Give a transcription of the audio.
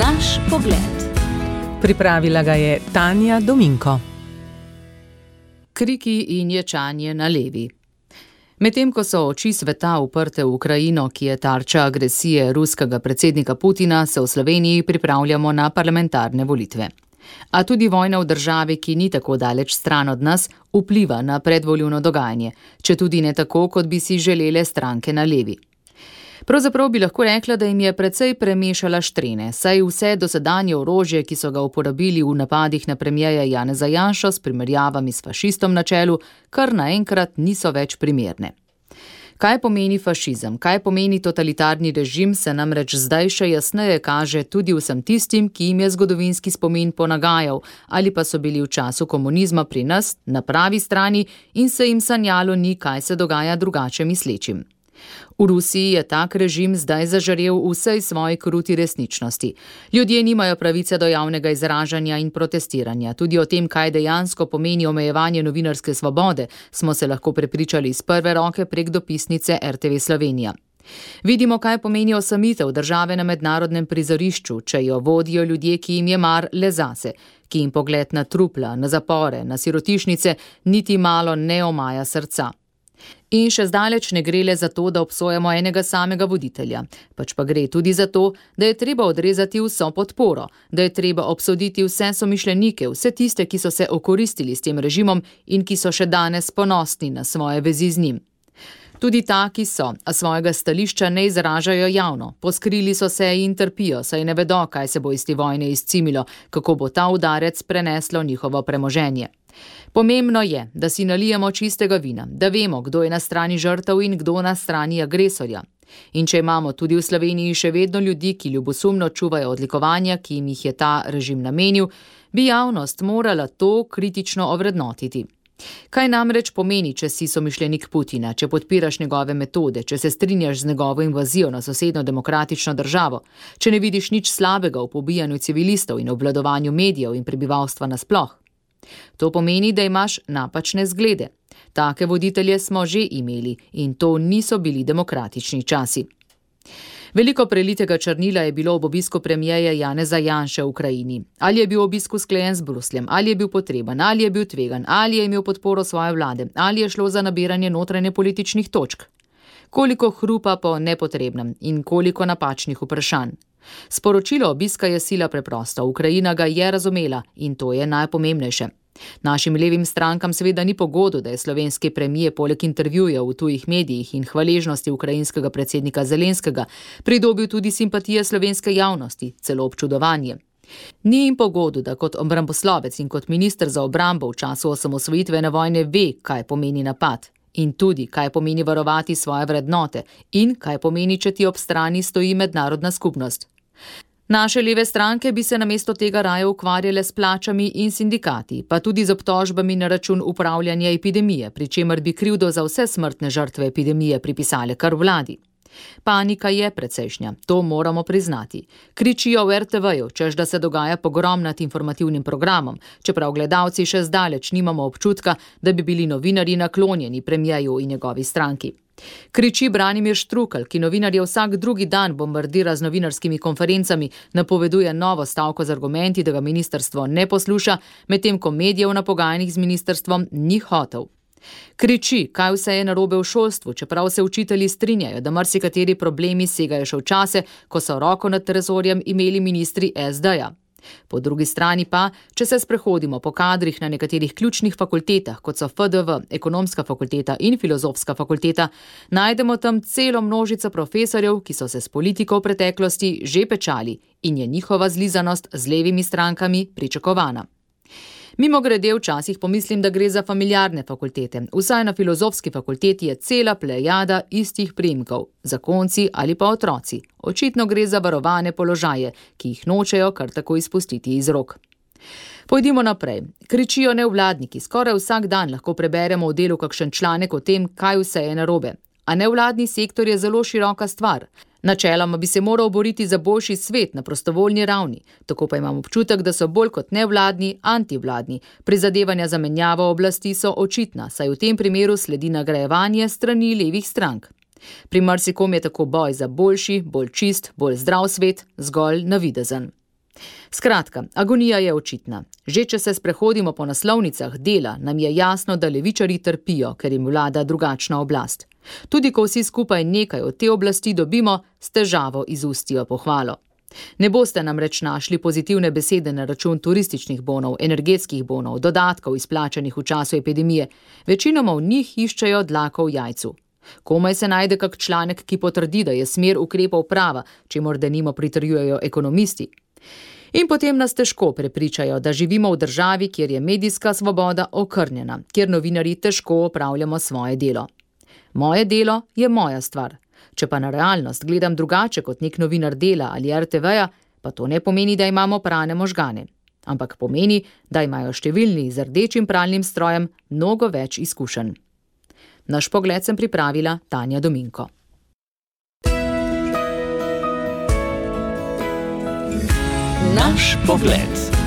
Naš pogled. Pripravila ga je Tanja Dominko. Kriki in ječanje na levi. Medtem ko so oči sveta uprte v Ukrajino, ki je tarča agresije ruskega predsednika Putina, se v Sloveniji pripravljamo na parlamentarne volitve. A tudi vojna v državi, ki ni tako daleč stran od nas, vpliva na predvoljivno dogajanje, če tudi ne tako, kot bi si želele stranke na levi. Pravzaprav bi lahko rekla, da jim je precej premešala štrene, saj vse dosedanje orožje, ki so ga uporabili v napadih na premijeja Janeza Janša s primerjavami s fašistom na čelu, kar naenkrat niso več primerne. Kaj pomeni fašizem, kaj pomeni totalitarni režim, se namreč zdaj še jasneje kaže tudi vsem tistim, ki jim je zgodovinski spomin ponagajal ali pa so bili v času komunizma pri nas na pravi strani in se jim sanjalo ni, kaj se dogaja drugače mislečim. V Rusiji je tak režim zdaj zažarel v vsej svoji kruti resničnosti. Ljudje nimajo pravice do javnega izražanja in protestiranja. Tudi o tem, kaj dejansko pomeni omejevanje novinarske svobode, smo se lahko prepričali iz prve roke prek dopisnice RTV Slovenija. Vidimo, kaj pomeni osamitev države na mednarodnem prizorišču, če jo vodijo ljudje, ki jim je mar le zase, ki jim pogled na trupla, na zapore, na sirotišnice niti malo ne omaja srca. In še zdaleč ne gre le za to, da obsojamo enega samega voditelja, pač pa gre tudi za to, da je treba odrezati vso podporo, da je treba obsoditi vse somišljenike, vse tiste, ki so se okoristili s tem režimom in ki so še danes ponosni na svoje vezi z njim. Tudi taki so, a svojega stališča ne izražajo javno, poskrili so se in trpijo, saj ne vedo, kaj se bo iz te vojne izcimilo, kako bo ta udarec preneslo njihovo premoženje. Pomembno je, da si nalijemo čistega vina, da vemo, kdo je na strani žrtev in kdo na strani agresorja. In če imamo tudi v Sloveniji še vedno ljudi, ki ljubosumno čuvajo odlikovanja, ki jim jih je ta režim namenil, bi javnost morala to kritično ovrednotiti. Kaj namreč pomeni, če si somišljenik Putina, če podpiraš njegove metode, če se strinjaš z njegovo invazijo na sosedno demokratično državo, če ne vidiš nič slabega v pobijanju civilistov in obvladovanju medijev in prebivalstva nasploh? To pomeni, da imaš napačne zglede. Take voditelje smo že imeli in to niso bili demokratični časi. Veliko prelitega črnila je bilo ob obisku premijeja Janeza Janša v Ukrajini. Ali je bil obisk sklejen z Brusljem, ali je bil potreben, ali je bil tvegan, ali je imel podporo svoje vlade, ali je šlo za nabiranje notranje političnih točk. Koliko hrupa po nepotrebnem in koliko napačnih vprašanj. Sporočilo obiska je sila preprosto, Ukrajina ga je razumela in to je najpomembnejše. Našim levim strankam seveda ni pogodo, da je slovenski premije poleg intervjujev v tujih medijih in hvaležnosti ukrajinskega predsednika Zelenskega pridobil tudi simpatije slovenske javnosti, celo občudovanje. Ni jim pogodo, da kot obramboslovec in kot minister za obrambo v času osamosvojitvene vojne ve, kaj pomeni napad in tudi, kaj pomeni varovati svoje vrednote in kaj pomeni, če ti ob strani stoji mednarodna skupnost. Naše leve stranke bi se namesto tega raje ukvarjale s plačami in sindikati, pa tudi z obtožbami na račun upravljanja epidemije, pri čemer bi krivdo za vse smrtne žrtve epidemije pripisale kar vladi. Panika je precejšnja, to moramo priznati. Kričijo v RTV-ju, čež da se dogaja pogrom nad informativnim programom, čeprav gledalci še zdaleč nimamo občutka, da bi bili novinari naklonjeni premijeju in njegovi stranki. Kriči Branimir Štrukel, ki novinarje vsak drugi dan bombardira z novinarskimi konferencami, napoveduje novo stavko z argumenti, da ga ministrstvo ne posluša, medtem ko medijev na pogajanjih z ministrstvom ni hotel. Kriči, kaj vse je narobe v šolstvu, čeprav se učitelji strinjajo, da marsikateri problemi segajo še v čase, ko so roko nad trezorjem imeli ministri SD-ja. Po drugi strani pa, če se sprehodimo po kadrih na nekaterih ključnih fakultetah, kot so FDV, ekonomska fakulteta in filozofska fakulteta, najdemo tam celo množico profesorjev, ki so se s politiko v preteklosti že pečali in je njihova zlizanost z levimi strankami pričakovana. Mimo grede včasih pomislim, da gre za familiarne fakultete. Vsaj na filozofski fakulteti je cela plejada istih primkov, zakonci ali pa otroci. Očitno gre za varovane položaje, ki jih nočejo kar tako izpustiti iz rok. Pojdimo naprej. Kričijo nevladniki. Skoraj vsak dan lahko preberemo v delu kakšen članek o tem, kaj vse je narobe. A nevladni sektor je zelo široka stvar. Načeloma bi se moral boriti za boljši svet na prostovoljni ravni, tako pa imam občutek, da so bolj kot nevladni, antivladni. Prizadevanja za menjavo oblasti so očitna, saj v tem primeru sledi nagrajevanje strani levih strank. Pri marsikom je tako boj za boljši, bolj čist, bolj zdrav svet, zgolj navidezen. Skratka, agonija je očitna. Že če se sprehodimo po naslovnicah dela, nam je jasno, da levičari trpijo, ker jim vlada drugačna oblast. Tudi ko vsi skupaj nekaj od te oblasti dobimo, s težavo izustijo pohvalo. Ne boste namreč našli pozitivne besede na račun turističnih bonov, energetskih bonov, dodatkov izplačanih v času epidemije. Večinoma v njih iščejo dlako v jajcu. Komaj se najde kak članek, ki potrdi, da je smer ukrepov prava, če morda nimo pritrjujejo ekonomisti. In potem nas težko prepričajo, da živimo v državi, kjer je medijska svoboda okrnjena, kjer novinari težko opravljamo svoje delo. Moje delo je moja stvar. Če pa na realnost gledam drugače kot nek novinar dela ali RTV-ja, pa to ne pomeni, da imamo prane možgane. Ampak pomeni, da imajo številni z rdečim pralnim strojem mnogo več izkušenj. Naš pogled sem pripravila Tanja Dominko. Naš pogled.